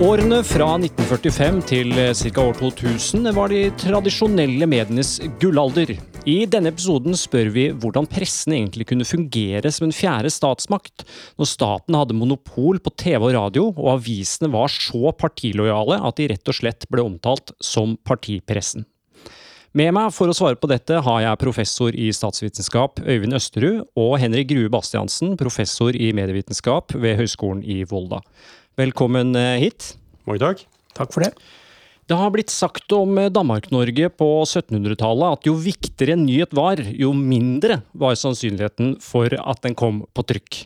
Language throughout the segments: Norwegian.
Årene fra 1945 til ca. år 2000 var de tradisjonelle medienes gullalder. I denne episoden spør vi hvordan pressen egentlig kunne fungere som en fjerde statsmakt, når staten hadde monopol på TV og radio, og avisene var så partilojale at de rett og slett ble omtalt som partipressen. Med meg for å svare på dette har jeg professor i statsvitenskap Øyvind Østerud og Henrik Grue Bastiansen, professor i medievitenskap ved Høgskolen i Volda. Velkommen eh, hit. Mange takk. Takk for det. Det har blitt sagt om eh, Danmark-Norge på 1700-tallet at jo viktigere en nyhet var, jo mindre var sannsynligheten for at den kom på trykk.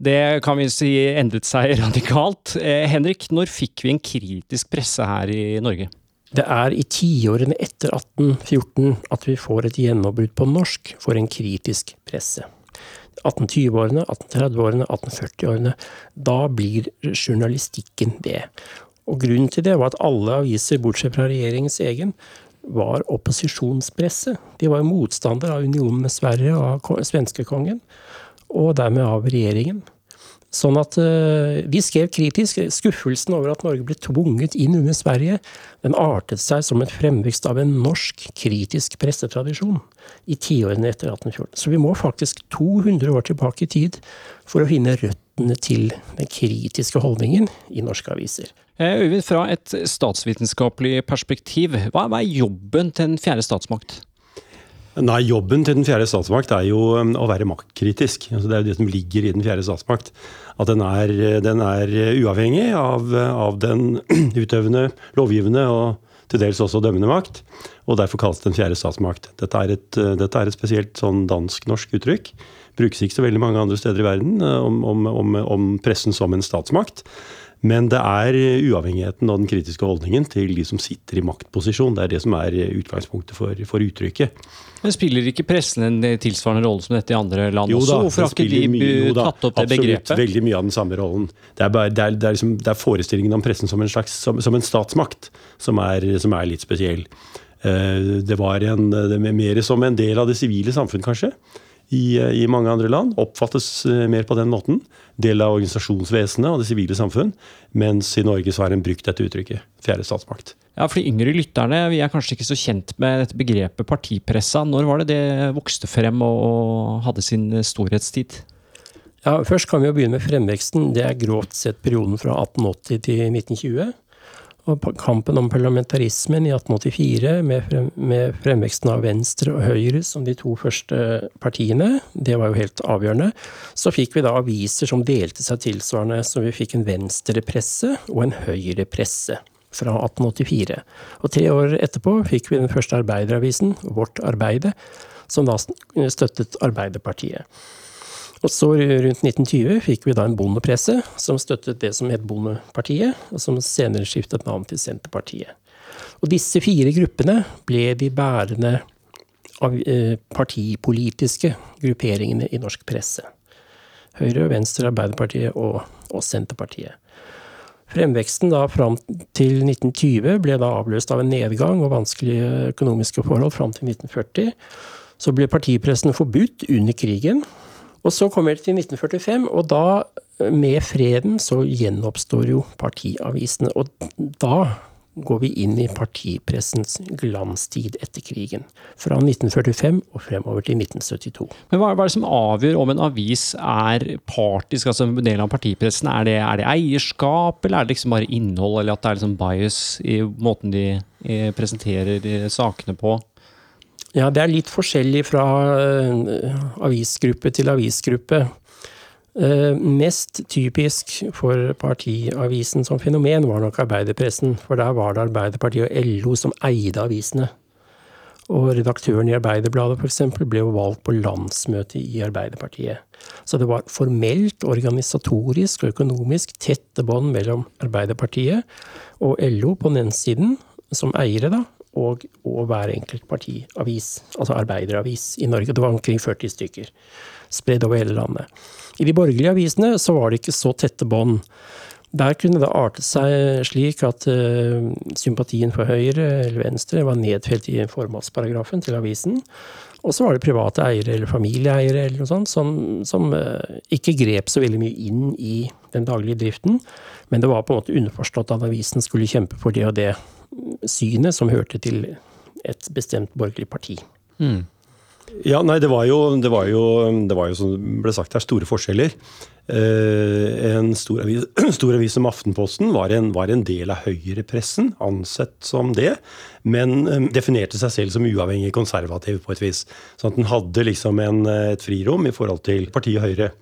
Det kan vi si endret seg radikalt. Eh, Henrik, når fikk vi en kritisk presse her i Norge? Det er i tiårene etter 1814 at vi får et gjennombrudd på norsk for en kritisk presse. 1820-årene, 1830-årene, 1840-årene. Da blir journalistikken det. Og grunnen til det var at alle aviser, bortsett fra regjeringens egen, var opposisjonspresse. De var motstander av unionen med Sverige og av svenskekongen, og dermed av regjeringen. Sånn at uh, Vi skrev kritisk. Skuffelsen over at Norge ble tvunget inn under Sverige, den artet seg som en fremvekst av en norsk kritisk pressetradisjon i tiårene etter 1814. Så vi må faktisk 200 år tilbake i tid for å finne røttene til den kritiske holdningen i norske aviser. Eh, Øyvind, fra et statsvitenskapelig perspektiv, hva er jobben til en fjerde statsmakt? Nei, Jobben til den fjerde statsmakt er jo um, å være maktkritisk. Altså, det er jo det som ligger i den fjerde statsmakt. At den er, den er uavhengig av, av, den utøvende, lovgivende og til dels også dømmende makt. Og derfor kalles den fjerde statsmakt. Dette er et, dette er et spesielt sånn dansk-norsk uttrykk. Brukes ikke så veldig mange andre steder i verden uh, om, om, om, om pressen som en statsmakt. Men det er uavhengigheten og den kritiske holdningen til de som sitter i maktposisjon. Det er det som er utgangspunktet for, for uttrykket. Men Spiller ikke pressen en tilsvarende rolle som dette i andre land jo også? Da, Hvorfor har ikke de mye, tatt opp det absolutt, begrepet? Veldig mye av den samme rollen. Det er, bare, det er, det er, liksom, det er forestillingen om pressen som en, slags, som, som en statsmakt som er, som er, litt spesiell. Eh, det var en, det mer som en del av det sivile samfunn, kanskje i, i, mange andre land. Oppfattes eh, mer på den måten. Del av organisasjonsvesenet og det sivile samfunn. Mens i Norge så har en brukt dette uttrykket. Fjerde statsmakt. Ja, for De yngre lytterne vi er kanskje ikke så kjent med dette begrepet partipressa. Når var det det vokste frem og hadde sin storhetstid? Ja, Først kan vi jo begynne med fremveksten. Det er grovt sett perioden fra 1880 til 1920 og kampen om parlamentarismen i 1884, med, frem, med, fremveksten av Venstre og Høyre som de to første partiene, det var jo helt avgjørende. Så fikk vi da aviser som delte seg tilsvarende, så vi fikk en venstrepresse og en høyrepresse fra 1884. Og tre år etterpå fikk vi den første arbeideravisen, Vårt Arbeide, som da støttet Arbeiderpartiet. Og så rundt 1920 fikk vi da en bondepresse som støttet det som het Bondepartiet, og som senere skiftet navn til Senterpartiet. Og disse fire gruppene ble de bærende av partipolitiske grupperingene i norsk presse. Høyre, Venstre, Arbeiderpartiet og, og Senterpartiet. Fremveksten da fram til 1920 ble da avløst av en nedgang og vanskelige økonomiske forhold fram til 1940. Så ble partipressen forbudt under krigen, og så kommer det til 1945, og da, med freden, så gjenoppstår jo partiavisene. Og da går vi inn i partipressens glanstid etter krigen. Fra 1945 og fremover til 1972. Men Hva er det som avgjør om en avis er partisk, altså en del av partipressen? Er det, er det, eierskap, eller er det liksom bare innhold, eller at det er liksom bias i måten de eh, presenterer sakene på? Ja, det er litt forskjellig fra uh, avisgruppe til avisgruppe. Uh, mest typisk for partiavisen som fenomen var nok arbeiderpressen, for der var det Arbeiderpartiet og LO som eide avisene. Og redaktøren i Arbeiderbladet f.eks. ble jo valgt på landsmøtet i Arbeiderpartiet. Så det var formelt, organisatorisk og økonomisk tette bånd mellom Arbeiderpartiet og LO på den ene siden, som eiere, da, og, og hver enkelt partiavis, altså arbeideravis i Norge. Det var omkring 40 stykker, spredd over hele landet. I de borgerlige avisene så var det ikke så tette bånd. Der kunne det arte seg slik at uh, sympatien for Høyre eller Venstre var nedfelt i formålsparagrafen til avisen. Og så var det private eiere eller familieeiere eller noe sånt, som, som eh, ikke grep så veldig mye inn i den daglige driften. Men det var på en måte underforstått at avisen skulle kjempe for det og det synet som hørte til et bestemt borgerlig parti. Mm. Ja, nei, det var jo, det var jo, det var jo som det ble sagt her, store forskjeller. Eh, en stor avis, stor avis, som Aftenposten var en, var en del av høyrepressen, ansett som det, men eh, definerte seg selv som uavhengig konservativ på et vis. Sånn at den hadde liksom en, et frirom i forhold til partiet Høyre.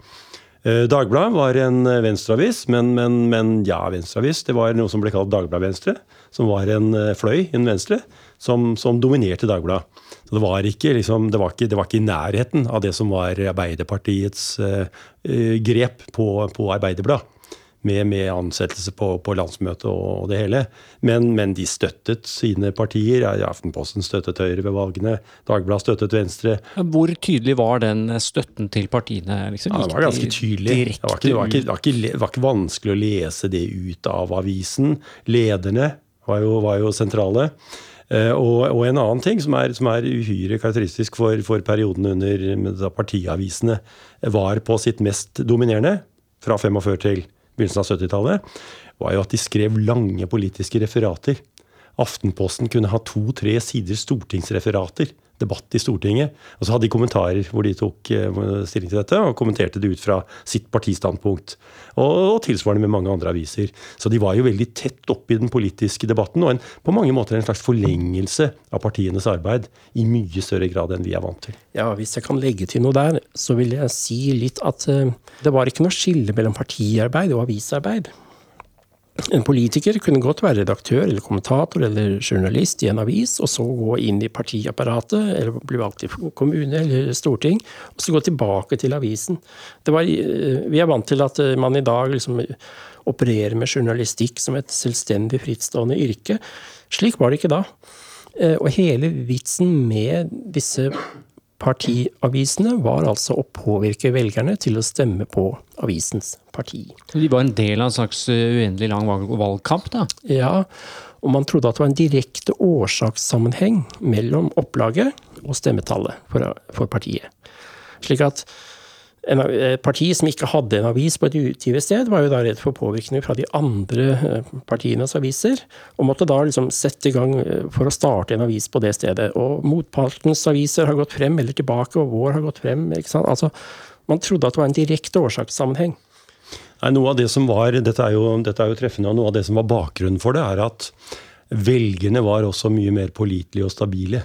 Eh, Dagbladet var en venstreavis, men, men, men ja, venstreavis. Det var noe som ble kalt Dagbladet Venstre, som var en fløy innen Venstre, som, som dominerte Dagbladet. Det var, ikke, liksom, det, var ikke, det var ikke, i nærheten av det som var Arbeiderpartiets eh, grep på, på Arbeiderbladet. Med, med, ansettelse på, på landsmøtet og det hele. Men, men, de støttet sine partier. Aftenposten støttet Høyre ved valgene. Dagbladet støttet Venstre. Hvor tydelig var den støtten til partiene? Liksom, ja, det var ganske tydelig. Det var ikke, det, var ikke, det, var ikke, det var ikke vanskelig å lese det ut av avisen. Lederne var jo, var jo sentrale. Eh, og, og, en annen ting som er, som er uhyre karakteristisk for, for perioden under partiavisene var på sitt mest dominerende, fra 45 til begynnelsen av 70-tallet, var jo at de skrev lange politiske referater. Aftenposten kunne ha to-tre sider stortingsreferater debatt i Stortinget. Og så hadde de kommentarer hvor de tok eh, stilling til dette og kommenterte det ut fra sitt partistandpunkt. Og, og tilsvarende med mange andre aviser. Så de var jo veldig tett oppe i den politiske debatten, og en, på mange måter en slags forlengelse av partienes arbeid i mye større grad enn vi er vant til. Ja, Hvis jeg kan legge til noe der, så vil jeg si litt at uh, det var ikke noe skille mellom partiarbeid og avisarbeid. En politiker kunne godt være redaktør eller kommentator eller journalist i en avis, og så gå inn i partiapparatet, eller bli valgt i kommune eller storting, og så gå tilbake til avisen. Var, eh, vi er vant til at eh, man i dag liksom opererer med journalistikk som et selvstendig, frittstående yrke. Slik var det ikke da. Eh, og hele vitsen med disse partiavisene var altså å påvirke velgerne til å stemme på avisens parti. De var en del av en slags eh, uendelig lang valgkamp, da? Ja, og man trodde at det var en direkte årsakssammenheng mellom opplaget og stemmetallet for, for partiet. Slik at et parti som ikke hadde en avis på et utgivested var jo da redd for påvirkning fra de andre eh, partienes aviser, og måtte da liksom sette i gang eh, for å starte en avis på det stedet. Og motpartens aviser har gått frem eller tilbake, og vår har gått frem. ikke sant? Altså, Man trodde at det var en direkte årsakssammenheng. Nei, noe av det som var, dette er, jo, dette er jo treffende, og noe av det som var bakgrunnen for det, er at velgerne var også mye mer pålitelige og stabile.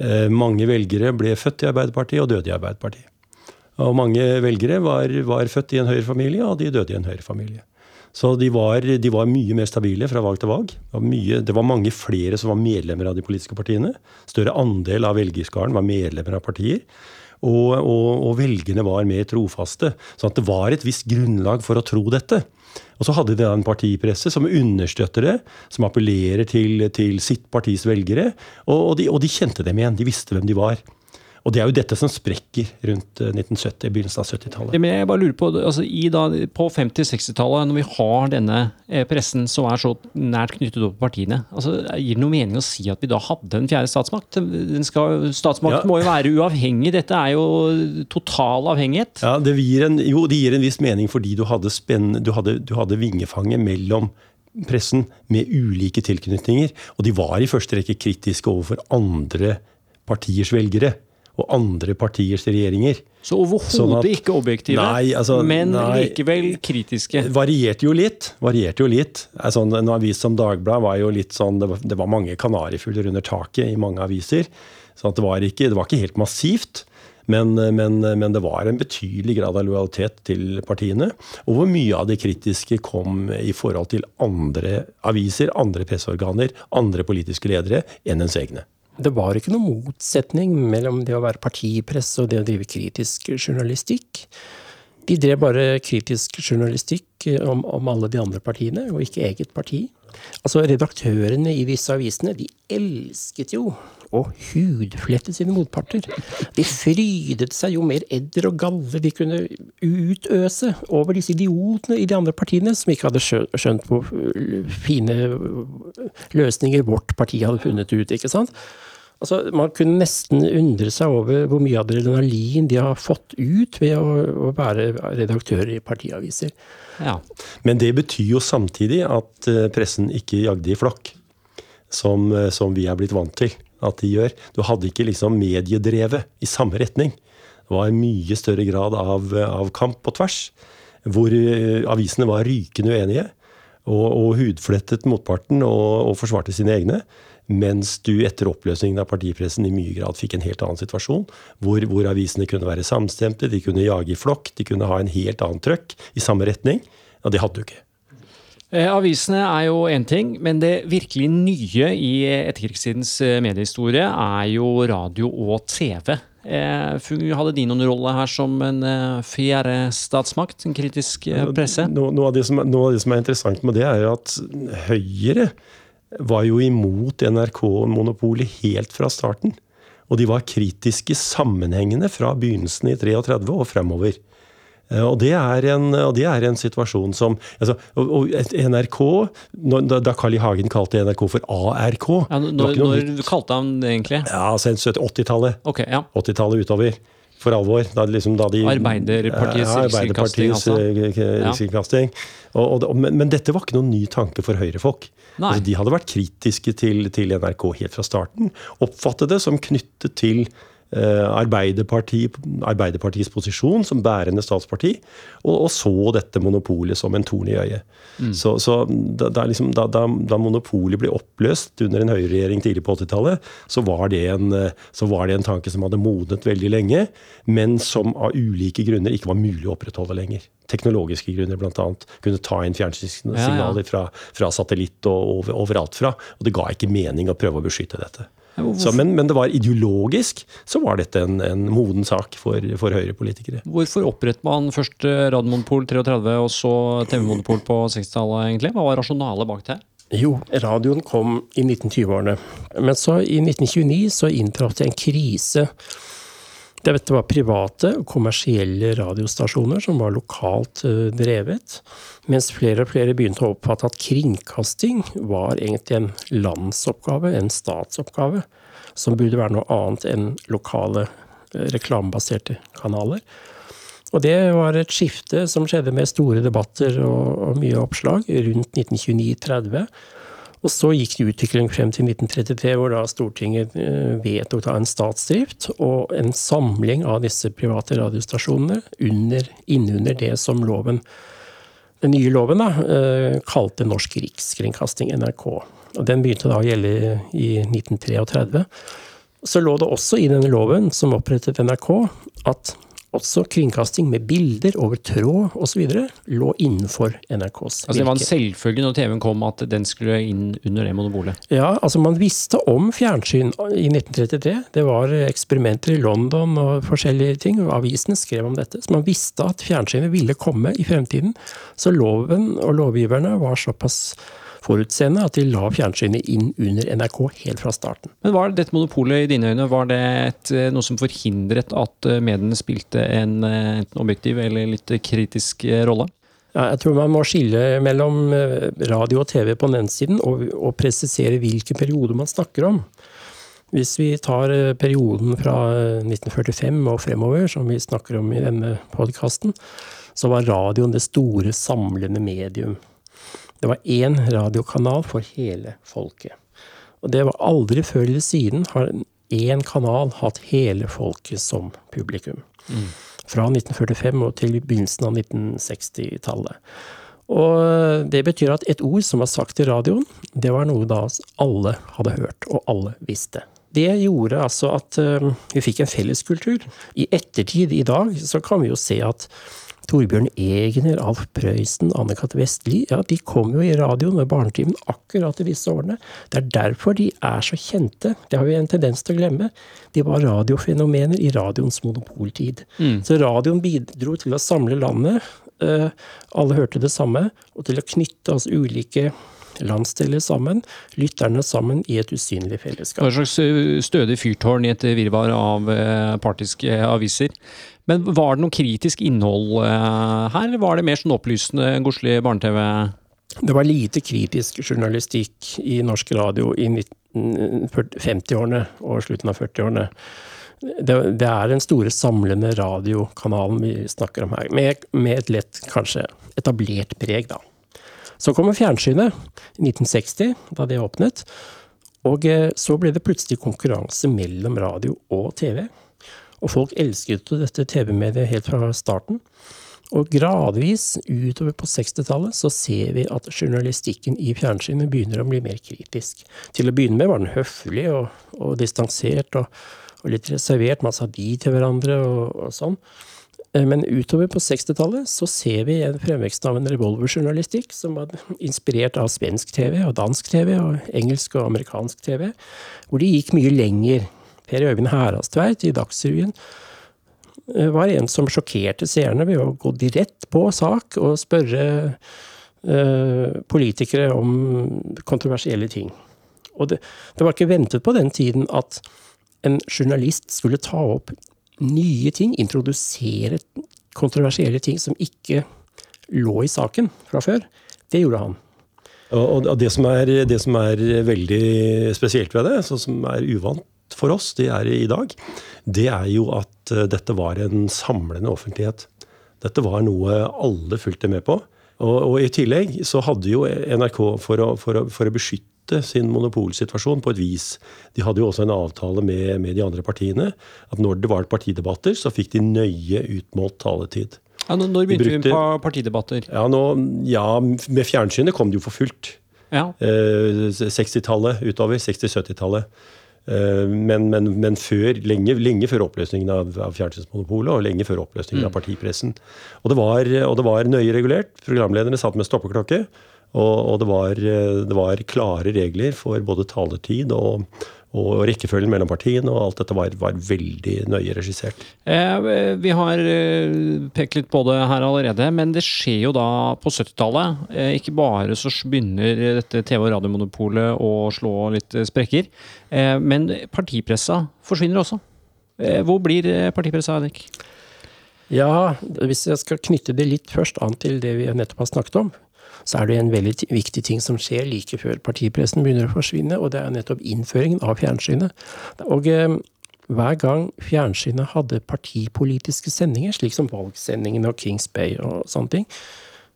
Eh, mange velgere ble født i Arbeiderpartiet og døde i Arbeiderpartiet. Og mange velgere var, var født i en Høyre-familie, og de døde i en Høyre-familie. Så de var, de var, mye mer stabile fra valg til valg. Det var, mye, det var, mange flere som var medlemmer av de politiske partiene. Større andel av velgerskaren var medlemmer av partier. Og, og, og velgerne var mer trofaste. Så det var et visst grunnlag for å tro dette. Og så hadde de en partipresse som understøtter det, som appellerer til, til sitt partis velgere. Og, de, og de kjente dem igjen. De visste hvem de var. Og det er jo dette som sprekker rundt 1970, eh, begynnelsen av 70-tallet. Men jeg bare lurer På altså, da, på 50-60-tallet, når vi har denne eh, pressen som er så nært knyttet opp til partiene, altså, gir det noe mening å si at vi da hadde en fjerde statsmakt? Skal, statsmakt ja. må jo være uavhengig. Dette er jo total avhengighet. Ja, det gir en, jo, det gir en viss mening fordi du hadde, spenn, du hadde, du hadde vingefanget mellom pressen med ulike tilknytninger. Og de var i første rekke kritiske overfor andre partiers velgere og andre partiers regjeringer. Så overhodet sånn ikke objektive, nei, altså, men nei, likevel kritiske? Varierte jo litt. varierte jo litt. Altså, en avis som Dagbladet var jo litt sånn, det var, det var mange kanarifugler under taket i mange aviser. Så det var, ikke, det var ikke helt massivt. Men, men, men, det var en betydelig grad av lojalitet til partiene. Og hvor mye av det kritiske kom i forhold til andre aviser, andre presseorganer, andre politiske ledere enn ens egne. Det var ikke noen motsetning mellom det å være partipresse og det å drive kritisk journalistikk. De drev bare kritisk journalistikk om, om, alle de andre partiene, og ikke eget parti. Altså, Redaktørene i disse avisene de elsket jo å hudflette sine motparter. De frydet seg jo mer edder og galle de kunne utøse over disse idiotene i de andre partiene, som ikke hadde skjønt hvor fine løsninger vårt parti hadde funnet ut. ikke sant? Altså, man kunne nesten undre seg over hvor mye adrenalin de har fått ut ved å, å være redaktører i partiaviser. Ja. Men det betyr jo samtidig at eh, pressen ikke jagde i flokk. Som, som vi er blitt vant til at de gjør. Du hadde ikke liksom mediedrevet i samme retning. Det var en mye større grad av, av kamp på tvers. Hvor eh, avisene var rykende uenige og, og hudflettet motparten og, og forsvarte sine egne. Mens du etter oppløsningen av partipressen i mye grad fikk en helt annen situasjon. Hvor, hvor, avisene kunne være samstemte, de kunne jage i flokk, de kunne ha en helt annen trøkk i samme retning. Ja, det hadde du ikke. Eh, avisene er jo én ting, men det virkelig nye i etterkrigstidens eh, mediehistorie er jo radio og TV. Eh, hadde de noen rolle her som en eh, fjerde statsmakt, en kritisk eh, presse? Noe, noe, av som, noe, av det som, er interessant med det, er at Høyre var jo imot NRK-monopolet helt fra starten. Og de var kritiske sammenhengende fra begynnelsen i 33 og fremover. Eh, og det er en, det er en situasjon som altså, NRK Da Carl I. Hagen kalte NRK for ARK ja, Når, når kalte han det egentlig? Ja, altså 80-tallet. Okay, ja. 80-tallet utover for alvor. Da, liksom, da de, Arbeiderpartiets ja, rikskringkasting, altså. Ja. Men, men, dette var ikke noen ny tanke for høyrefolk. Altså, de hadde vært kritiske til, til NRK helt fra starten. Oppfattet det som knyttet til Eh, Arbeiderparti, Arbeiderpartiets posisjon som bærende statsparti, og, og, så dette monopolet som en torn i øyet. Mm. Så, så da, da, liksom, da, da, monopolet ble oppløst under en høyreregjering tidlig på 80-tallet, så, eh, så, var det en tanke som hadde modnet veldig lenge, men som av ulike grunner ikke var mulig å opprettholde lenger. Teknologiske grunner, bl.a. Kunne ta inn fjernsynssignaler ja, ja. fra, fra, satellitt og over, overalt fra. Og det ga ikke mening å prøve å beskytte dette. Så, men, men, det var ideologisk så var dette en, en moden sak for, for Høyre-politikere. Hvorfor opprettet man først eh, Radiomonopol 33 og så TV-monopol på 60-tallet, egentlig? Hva var rasjonalet bak det? Jo, radioen kom i 1920-årene. Men så i 1929 så inntraff det en krise dette var private og kommersielle radiostasjoner som var lokalt eh, drevet, mens flere og flere begynte å oppfatte at kringkasting var egentlig en landsoppgave, en statsoppgave, som burde være noe annet enn lokale eh, reklamebaserte kanaler. Og det var et skifte som skjedde med store debatter og, mye oppslag rundt 1929-30. Og så gikk det utvikling frem til 1933, hvor da Stortinget vedtok vedtok en statsdrift og en samling av disse private radiostasjonene under, innunder det som loven, den nye loven da, eh, kalte Norsk Rikskringkasting, NRK. Og Den begynte da å gjelde i 1933. Så lå det også i denne loven, som opprettet NRK, at også kringkasting med bilder over tråd osv. lå innenfor NRKs virke. Altså Det var en selvfølge når TV-en kom at den skulle inn under det monopolet? Ja, altså man visste om fjernsyn i 1933. Det var eksperimenter i London og forskjellige ting. Avisene skrev om dette. Så man visste at fjernsynet ville komme i fremtiden. Så loven og lovgiverne var såpass forutseende at de la fjernsynet inn under NRK helt fra starten. Men Var dette monopolet i dine øyne var det et, eh, noe som forhindret at eh, mediene spilte en enten eh, objektiv eller litt kritisk rolle? Jeg tror man må skille mellom radio og TV på den ene siden, og, og presisere hvilken periode man snakker om. Hvis vi tar perioden fra 1945 og fremover, som vi snakker om i denne podkasten, så var radioen det store samlende medium. Det var én radiokanal for hele folket. Og det var aldri før eller siden har én kanal hatt hele folket som publikum. Mm. Fra 1945 og til begynnelsen av 1960-tallet. Og det betyr at et ord som var sagt i radioen, det var noe da alle hadde hørt, og alle visste. Det gjorde altså at uh, vi fikk en felleskultur. I ettertid, i dag, så kan vi jo se at Torbjørn Egner, Alf Prøysen, Anne-Cath. Vestli, ja, de kom jo i radioen med Barnetimen akkurat i disse årene. Det er derfor de er så kjente. Det har vi en tendens til å glemme. De var radiofenomener i radioens monopoltid. Mm. Så radioen bidro til å samle landet. Eh, alle hørte det samme, og til å knytte oss ulike landsdeler sammen, lytterne sammen i et usynlig fellesskap. Et slags eh, stødig fyrtårn i et virvar av eh, partiske aviser. Men var det noe kritisk innhold her, eller var det mer sånn opplysende godslig barne-TV? Det var lite kritisk journalistikk i norsk radio i 50-årene og slutten av 40-årene. Det, det, er den store samlende radiokanalen vi snakker om her, med, med, et lett, kanskje etablert preg, da. Så kommer fjernsynet i 1960, da det åpnet. Og eh, så ble det plutselig konkurranse mellom radio og TV. Og folk elsket dette TV-mediet helt fra starten. Og gradvis utover på 60-tallet så ser vi at journalistikken i fjernsynet begynner å bli mer kritisk. Til å begynne med var den høflig og, og distansert og, og, litt reservert. Man sa de til hverandre og, og sånn. Eh, men utover på 60-tallet så ser vi en fremvekst av en revolverjournalistikk som var inspirert av svensk TV og dansk TV og engelsk og amerikansk TV, hvor de gikk mye lenger. Per Øyvind Herastveit i Dagsrevyen Eh, var en som sjokkerte seerne ved å gå direkte på sak og spørre eh, politikere om kontroversielle ting. Og det, det, var ikke ventet på den tiden at en journalist skulle ta opp nye ting, introdusere kontroversielle ting som ikke lå i saken fra før. Det gjorde han. Og det som, er, det som er veldig spesielt ved det, som er uvant for oss, det er i dag, det er jo at eh, dette var en samlende offentlighet. Dette var noe alle fulgte med på. Og, og i tillegg så hadde jo NRK, for å, for å, for å beskytte sin monopolsituasjon på et vis. De hadde jo også en avtale med, med, de andre partiene. At når det var partidebatter, så fikk de nøye utmålt taletid. Ja, når begynte vi brukte, på partidebatter? Ja, nå, ja, Med fjernsynet kom det jo for fullt. Ja. Eh, 60-tallet utover. 60-70-tallet. Eh, men, men, men før, lenge, lenge, før oppløsningen av, av fjernsynsmonopolet og lenge før oppløsningen mm. av partipressen. Og det, var, og det, var, nøye regulert. Programlederne satt med stoppeklokke. Og, og det, var, det, var, klare regler for både taletid og, og rekkefølgen mellom partiene, og alt dette var, var veldig nøye regissert. Eh, vi har eh, pekt litt på det her allerede, men det skjer jo da på 70-tallet. Eh, ikke bare så begynner dette TV- og radiomonopolet å slå litt sprekker, eh, men partipressa forsvinner også. Eh, hvor blir partipressa, Henrik? Ja, hvis jeg skal knytte det litt først an til det vi nettopp har snakket om, så er det en veldig viktig ting som skjer like før partipressen begynner å forsvinne, og det er nettopp innføringen av fjernsynet. Og eh, hver gang fjernsynet hadde partipolitiske sendinger, slik som valgsendingene og Kings Bay og sånne ting,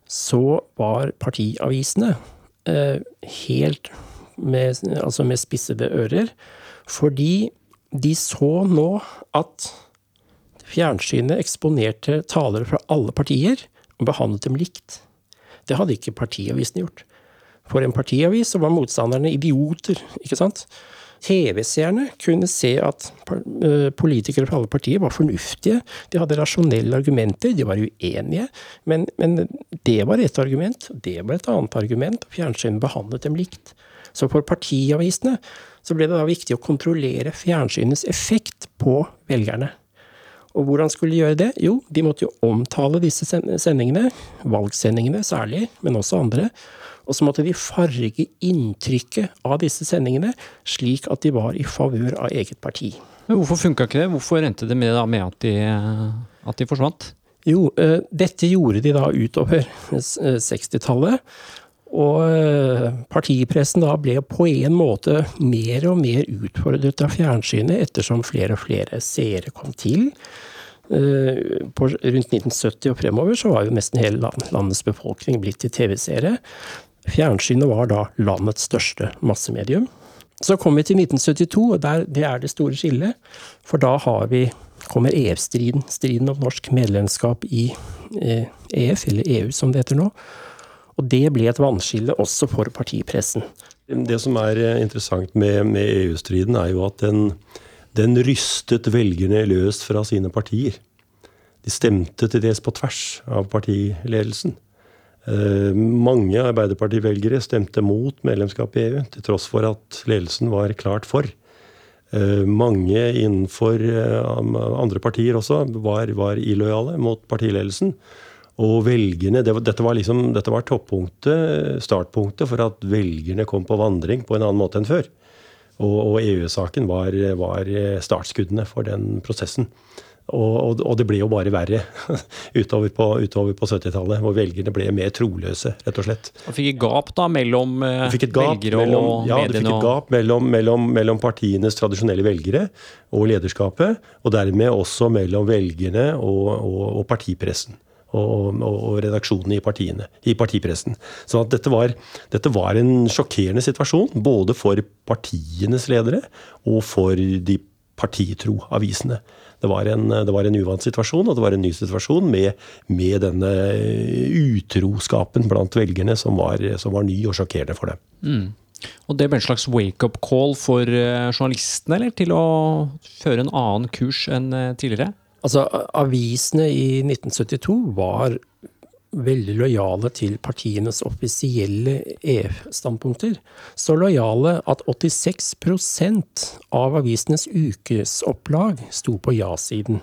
så var partiavisene eh, helt med, altså med spissede ører, fordi de så nå at fjernsynet eksponerte talere fra alle partier og behandlet dem likt. Det hadde ikke partiavisene gjort. For en partiavis så var motstanderne idioter, ikke sant? TV-seerne kunne se at eh, politikere fra alle partier var fornuftige. De hadde rasjonelle argumenter, de var uenige. Men, men det var ett argument, det var et annet argument. Fjernsynet behandlet dem likt. Så for partiavisene så ble det da viktig å kontrollere fjernsynets effekt på velgerne. Og hvordan skulle de gjøre det? Jo, de måtte jo omtale disse sendingene, valgsendingene særlig, men også andre. Og så måtte de farge inntrykket av disse sendingene slik at de var i favør av eget parti. Men Hvorfor funka ikke det? Hvorfor endte det med, med at, de, at de forsvant? Jo, eh, dette gjorde de da utover 60-tallet. Og eh, partipressen da ble på en måte mer og mer utfordret av fjernsynet ettersom flere og flere seere kom til. Eh, på rundt 1970 og fremover så var jo nesten hele landets befolkning blitt til TV-seere. Fjernsynet var da landets største massemedium. Så kom vi til 1972, og der, det er det store skillet. For da vi, kommer EF-striden, striden om norsk medlemskap i EF, eller EU som det heter nå. Og det ble et vannskille også for partipressen. Det som er eh, interessant med, med EU-striden, er jo at den, den, rystet velgerne løst fra sine partier. De stemte til dels på tvers av partiledelsen. Eh, mange Arbeiderparti-velgere stemte mot medlemskap i EU, til tross for at ledelsen var klart for. Eh, mange innenfor andre partier også var, var illojale mot partiledelsen. Og velgerne, det var, dette, var liksom, dette var toppunktet, startpunktet for at velgerne kom på vandring på en annen måte enn før. Og, og EU-saken var, var, startskuddene for den prosessen. Og, og, det ble jo bare verre utover på, utover på 70-tallet, hvor velgerne ble mer troløse, rett og slett. Og fikk et gap da mellom eh, velgere mellom, og ja, mediene? Ja, du fikk et gap mellom, mellom, mellom, partienes tradisjonelle velgere og lederskapet, og dermed også mellom velgerne og, og, og. Og, og, redaksjonene i partiene, i partipressen. Så dette var, dette var en sjokkerende situasjon, både for partienes ledere og for de partitro avisene. Det var, en, det var en uvant situasjon, og det var en ny situasjon med, med denne utroskapen blant velgerne som var, som var, ny og sjokkerende for dem. Mm. Og det ble en slags wake-up call for eh, journalistene, eller? Til å føre en annen kurs enn eh, tidligere? Altså, avisene i 1972 var veldig lojale til partienes offisielle EF-standpunkter. Så lojale at 86% av avisenes ukesopplag sto på ja-siden.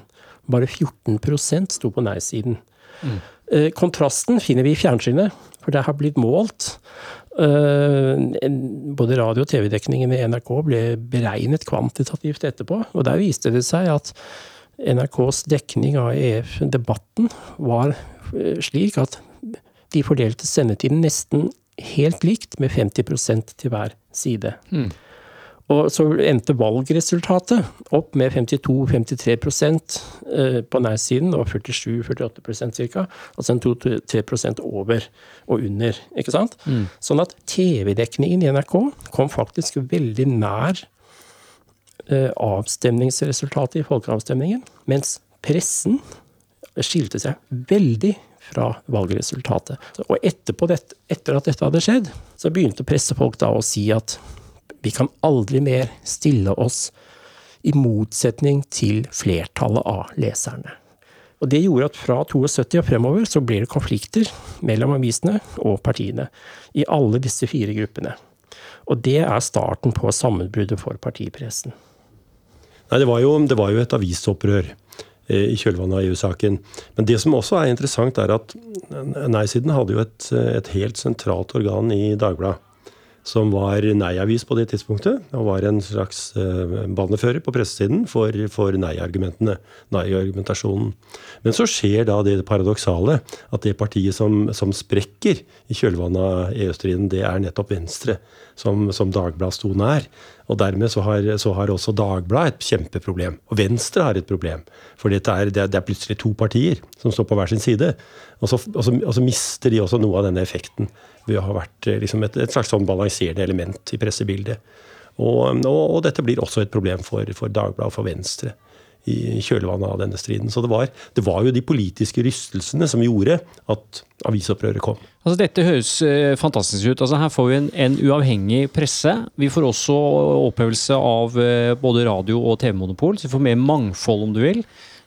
Bare 14% sto på nei-siden. Mm. Eh, kontrasten finner vi i fjernsynet, for det har blitt målt. Eh, både radio- og TV-dekningen i NRK ble beregnet kvantitativt etterpå, og der viste det seg at NRKs dekning av EF-debatten var Eh, slik at de fordelte sendetiden nesten helt likt, med 50% til hver side. Mm. Og så endte valgresultatet opp med 52-53 eh, på nei-siden og 47-48% ca. Altså en 2-3% over og under. ikke sant? Mm. Sånn at TV-dekningen i NRK kom faktisk veldig nær avstemningsresultatet i folkeavstemningen. Mens pressen skilte seg veldig fra valgresultatet. Og etterpå dette, etter at dette hadde skjedd, så begynte pressefolk da å si at vi kan aldri mer stille oss i motsetning til flertallet av leserne. Og Det gjorde at fra 72 og fremover så ble det konflikter mellom avisene og partiene i alle disse fire gruppene. Og det er starten på sammenbruddet for partipressen. Nei, det var jo, det var jo et avisopprør Eh, i kjølvannet av EU-saken. Men det som også er interessant, er at nei-siden hadde jo et, et, helt sentralt organ i Dagbladet. Som var nei-avis på det tidspunktet, og var en slags uh, banefører på pressesiden for, for nei-argumentene. Nei-argumentasjonen. Men så skjer da det paradoksale at det partiet som, som sprekker i kjølvannet av EU-striden, det er nettopp Venstre, som, som Dagbladet sto nær. Og dermed så har, så har også Dagbladet et kjempeproblem. Og Venstre har et problem. For det er, det er, plutselig to partier som står på hver sin side. Og så, og, så, og så, mister de også noe av denne effekten ved å ha vært eh, liksom et, et, slags sånn balanserende element i pressebildet. Og, og, dette blir også et problem for, for Dagbladet og for Venstre i kjølvannet av denne striden. Så det var, det var, jo de politiske rystelsene som gjorde at avisopprøret kom. Altså Dette høres eh, fantastisk ut. Altså Her får vi en, en, uavhengig presse. Vi får også opphevelse av eh, både radio- og TV-monopol, så vi får mer mangfold, om du vil.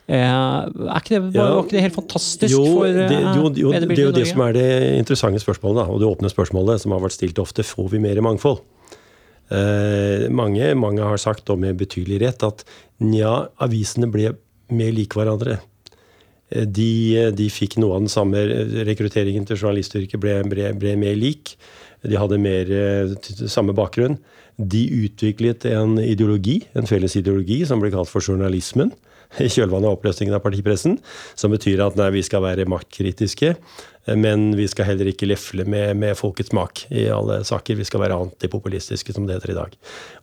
Eh, er ikke det, var, var ikke det helt fantastisk jo, for det, i jo, jo, det er jo det som er det interessante spørsmålet, da, og det åpne spørsmålet som har vært stilt ofte. Får vi mer mangfold? Eh, mange, mange, har sagt, og med betydelig rett, at nja, avisene ble mer like hverandre. Eh, de, de, fikk noe av den samme rekrutteringen til journalistyrket ble, ble, ble, mer lik. De hadde mer eh, samme bakgrunn. De utviklet en ideologi, en felles ideologi, som ble kalt for journalismen i kjølvannet av oppløsningen av partipressen, som betyr at nei, vi skal være maktkritiske, men vi skal heller ikke lefle med, med, folkets smak i alle saker. Vi skal være antipopulistiske, som det heter i dag.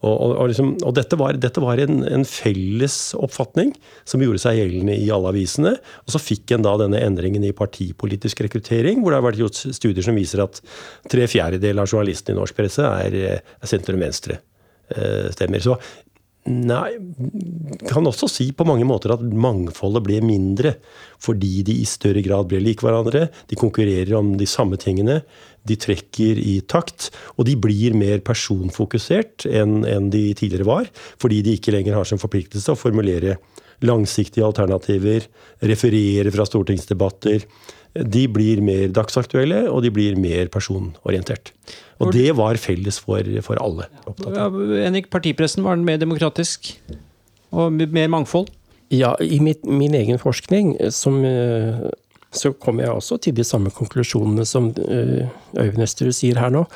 Og, og, og, liksom, og dette var, dette var en, en, felles oppfatning som gjorde seg gjeldende i alle avisene. Og så fikk en da denne endringen i partipolitisk rekruttering, hvor det har vært gjort studier som viser at tre fjerdedeler av journalistene i norsk presse er, er sentrum-venstre eh, stemmer. Så Nei, kan også si på mange måter at mangfoldet ble mindre. Fordi de i større grad ble lik hverandre. De konkurrerer om de samme tingene. De trekker i takt. Og de blir mer personfokusert enn de tidligere var. Fordi de ikke lenger har som forpliktelse å formulere langsiktige alternativer. Referere fra stortingsdebatter de blir mer dagsaktuelle, og de blir mer personorientert. Og det var felles for, for alle. Ja, Henrik, partipressen, var den mer demokratisk? Og mer mangfold? Ja, i mitt, min egen forskning som, eh, så kom jeg også til de samme konklusjonene som eh, Øyvind Østerud sier her nå.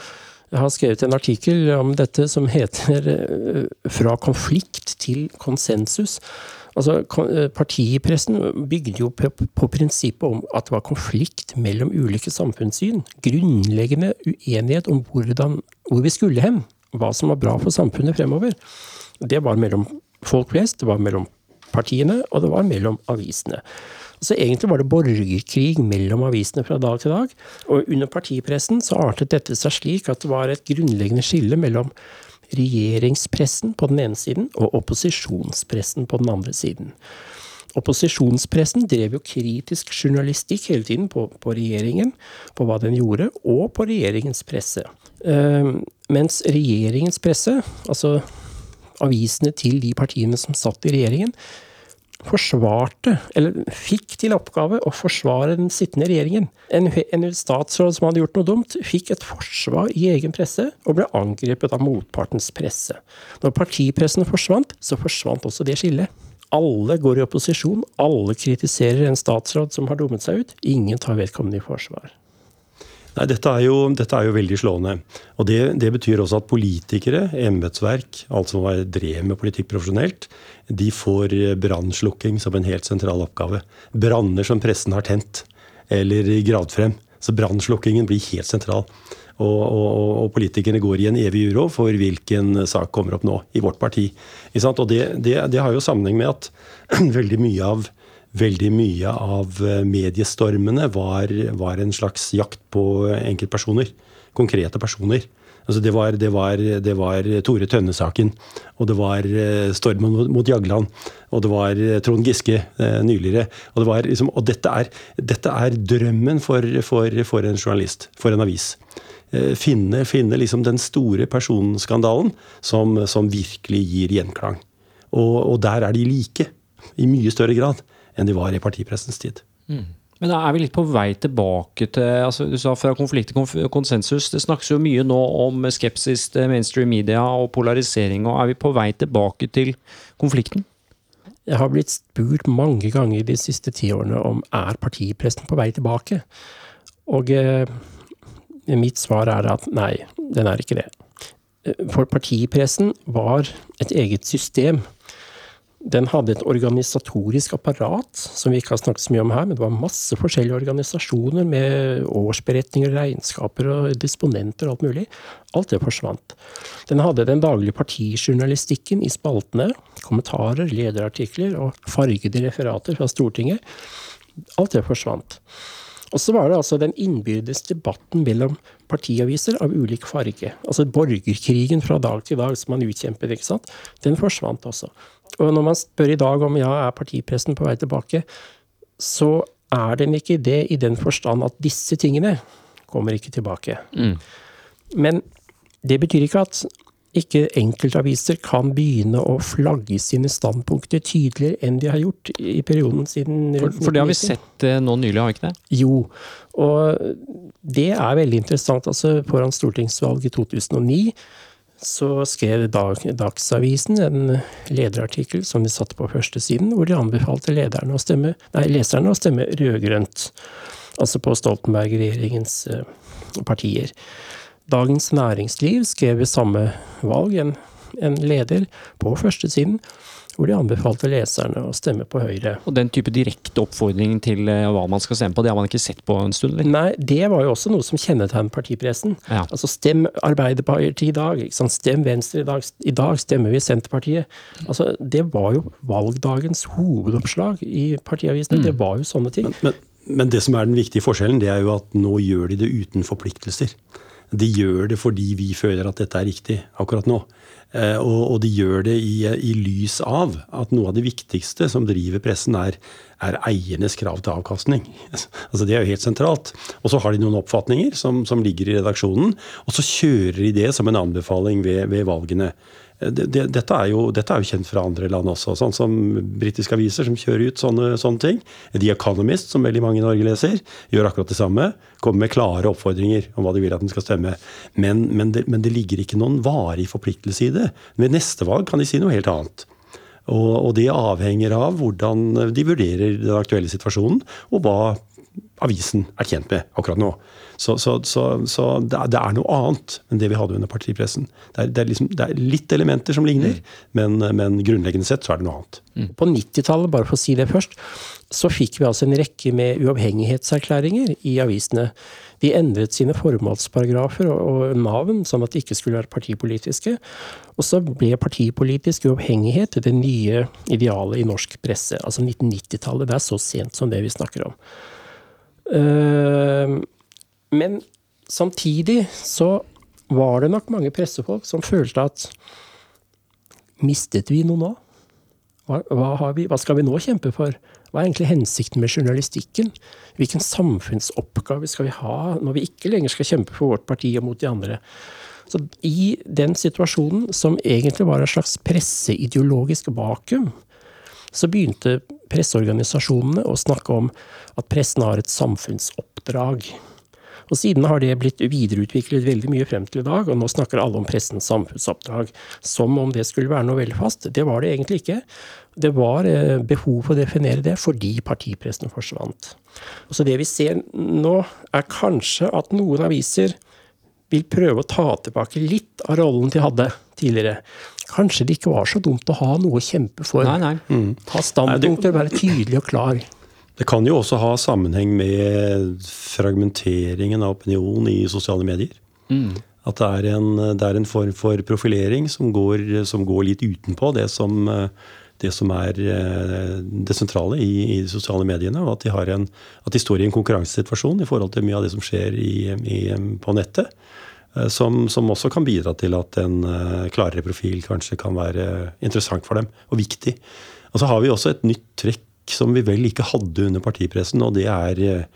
Jeg har skrevet en artikkel om dette som heter eh, 'Fra konflikt til konsensus'. Altså, Partipressen bygde jo på, på, prinsippet om at det var konflikt mellom ulike samfunnssyn. Grunnleggende uenighet om hvordan, hvor vi skulle hen. Hva som var bra for samfunnet fremover. Det var mellom folk flest, det var mellom partiene, og det var mellom avisene. Så egentlig var det borgerkrig mellom avisene fra dag til dag. Og under partipressen så artet dette seg slik at det var et grunnleggende skille mellom regjeringspressen på den ene siden og opposisjonspressen på den andre siden. Opposisjonspressen drev jo kritisk journalistikk hele tiden på, på regjeringen, på hva den gjorde, og på regjeringens presse. Uh, mens regjeringens presse, altså avisene til de partiene som satt i regjeringen, forsvarte, eller fikk til oppgave å forsvare den sittende regjeringen. En, en, statsråd som hadde gjort noe dumt, fikk et forsvar i egen presse, og ble angrepet av motpartens presse. Når partipressen forsvant, så forsvant også det skillet. Alle går i opposisjon, alle kritiserer en statsråd som har dummet seg ut. Ingen tar vedkommende i forsvar. Nei, dette er, jo, dette er jo, veldig slående. Og det, det betyr også at politikere, embetsverk, alt som drev med politikk profesjonelt, de får brannslukking som en helt sentral oppgave. Branner som pressen har tent eller gravd frem. Så brannslukkingen blir helt sentral. Og, og, og, politikerne går i en evig uro for hvilken sak kommer opp nå i vårt parti. Og det, det, det har jo sammenheng med at veldig mye av veldig mye av eh, mediestormene var, var en slags jakt på enkeltpersoner. Konkrete personer. Altså det, var, det, var, det var Tore Tønne-saken, og det var eh, stormen mot, Jagland, og det var eh, Trond Giske eh, nyligere. Og, det liksom, og dette, er, dette, er, drømmen for, for, for, en journalist, for en avis. Eh, finne, finne liksom den store personskandalen som, som virkelig gir gjenklang. Og, og der er de like, i mye større grad enn de var i partipressens tid. Mm. Men da er vi litt på vei tilbake til altså Du sa fra konflikt til konsensus. Det snakkes jo mye nå om skepsis til mainstream media og polarisering. og Er vi på vei tilbake til konflikten? Jeg har blitt spurt mange ganger de siste ti årene om er partipressen på vei tilbake. Og eh, mitt svar er at nei, den er ikke det. For partipressen var et eget system den hadde et organisatorisk apparat som vi ikke har snakket så mye om her, men det var masse forskjellige organisasjoner med årsberetninger, regnskaper og disponenter og alt mulig. Alt det forsvant. Den hadde den daglige partijournalistikken i spaltene, kommentarer, lederartikler og fargede referater fra Stortinget. Alt det forsvant. Og så var det altså den innbyrdes debatten mellom partiaviser av ulik farge. Altså borgerkrigen fra dag til dag som man utkjempet, ikke sant. Den forsvant også. Og når man spør i dag om ja, er partipressen på vei tilbake, så er den ikke det i den forstand at disse tingene kommer ikke tilbake. Mm. Men det betyr ikke at ikke enkeltaviser kan begynne å flagge sine standpunkter tydeligere enn de har gjort i perioden siden For, for det har vi sett eh, nå nylig, har vi ikke det? Jo, og det er veldig interessant. Altså foran stortingsvalget i 2009 så skrev Dag, Dagsavisen en lederartikkel som de satte på førstesiden, hvor de anbefalte å stemme, nei, leserne å stemme rød-grønt. Altså på Stoltenberg-regjeringens eh, partier. Dagens Næringsliv skrev ved samme valg en, en leder på førstesiden hvor de anbefalte leserne å stemme på Høyre. Og Den type direkte oppfordring til eh, hva man skal stemme på, det har man ikke sett på en stund? Eller? Nei, det var jo også noe som kjennetegnet partipressen. Ja. Altså Stem Arbeiderpartiet i dag, stem Venstre i dag, i dag stemmer vi Senterpartiet. Altså Det var jo valgdagens hovedoppslag i partiavisene. Mm. Det var jo sånne ting. Men, men, men det som er den viktige forskjellen, det er jo at nå gjør de det uten forpliktelser. De gjør det fordi vi føler at dette er riktig akkurat nå. Eh, og, de gjør det i, i, lys av at noe av det viktigste som driver pressen, er, er eiernes krav til avkastning. Altså Det er jo helt sentralt. Og så har de noen oppfatninger som, som ligger i redaksjonen, og så kjører de det som en anbefaling ved, ved valgene det, dette, er jo, dette, er jo, kjent fra andre land også, sånn som britiske aviser som kjører ut sånne, sånne, ting. The Economist, som veldig mange i Norge leser, gjør akkurat det samme. Kommer med klare oppfordringer om hva de vil at den skal stemme. Men, men, det, men det, ligger ikke noen varig forpliktelse i det. Ved neste valg kan de si noe helt annet. Og, og det avhenger av hvordan de vurderer den aktuelle situasjonen, og hva avisen er tjent med akkurat nå. Så, så, så, så det, er, noe annet enn det vi hadde under partipressen. Det er, det er, liksom, det er litt elementer som ligner, mm. men, men, grunnleggende sett så er det noe annet. Mm. På 90-tallet, bare for å si det først, så fikk vi altså en rekke med uavhengighetserklæringer i avisene. De endret sine formålsparagrafer og, og navn, sånn at de ikke skulle være partipolitiske. Og så ble partipolitisk uavhengighet det nye idealet i norsk presse. Altså 1990-tallet. Det er så sent som det vi snakker om. Uh, men samtidig så var det nok mange pressefolk som følte at Mistet vi noe nå? Hva, hva, vi, hva, skal vi nå kjempe for? Hva er egentlig hensikten med journalistikken? Hvilken samfunnsoppgave skal vi ha når vi ikke lenger skal kjempe for vårt parti og mot de andre? Så I den situasjonen, som egentlig var en slags presseideologisk vakuum, så begynte presseorganisasjonene å snakke om at pressen har et samfunnsoppdrag. Og siden har det blitt videreutviklet veldig mye frem til i dag, og nå snakker alle om pressens samfunnsoppdrag som om det skulle være noe veldig fast. Det var det egentlig ikke. Det var eh, behov for å definere det fordi partipressen forsvant. Så det vi ser nå, er kanskje at noen aviser vil prøve å ta tilbake litt av rollen de hadde tidligere. Kanskje det ikke var så dumt å ha noe å kjempe for. Nei, nei. Mm. Ha standpunkter, være tydelig og klar. Det kan jo også ha sammenheng med fragmenteringen av opinion i sosiale medier. Mm. At det er, en, det er, en, form for profilering som går, som går litt utenpå det som, det som, er eh, det sentrale i, i de sosiale mediene. Og at de, en, at de, står i en konkurransesituasjon i forhold til mye av det som skjer i, i, på nettet. Eh, som, som, også kan bidra til at en eh, klarere profil kanskje kan være interessant for dem, og viktig. Og så har vi også et nytt trekk som vi vel ikke hadde under partipressen, og det er,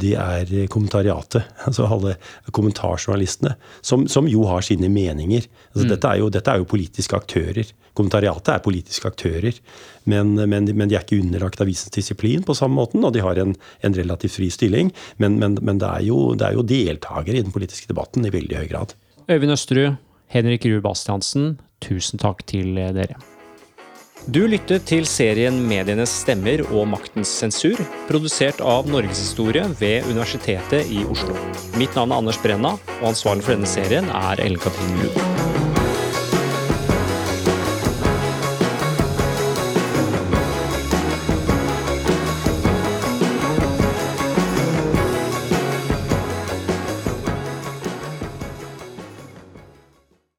det er kommentariatet. Altså alle kommentarjournalistene, som, som jo har sine meninger. Altså mm. dette, er jo, dette, er jo, politiske aktører. Kommentariatet er politiske aktører, men, men, men, de er ikke underlagt avisens disiplin på samme måten, og de har en, en relativt fri stilling. Men, men det, er jo, det er jo deltakere i den politiske debatten i veldig høy grad. Øyvind Østerud, Henrik Ruud Bastiansen, tusen takk til dere. Du lyttet til serien Medienes stemmer og maktens sensur, produsert av Norgeshistorie ved Universitetet i Oslo. Mitt navn er Anders Brenna, og ansvarlig for denne serien er Ellen Katrin Lund.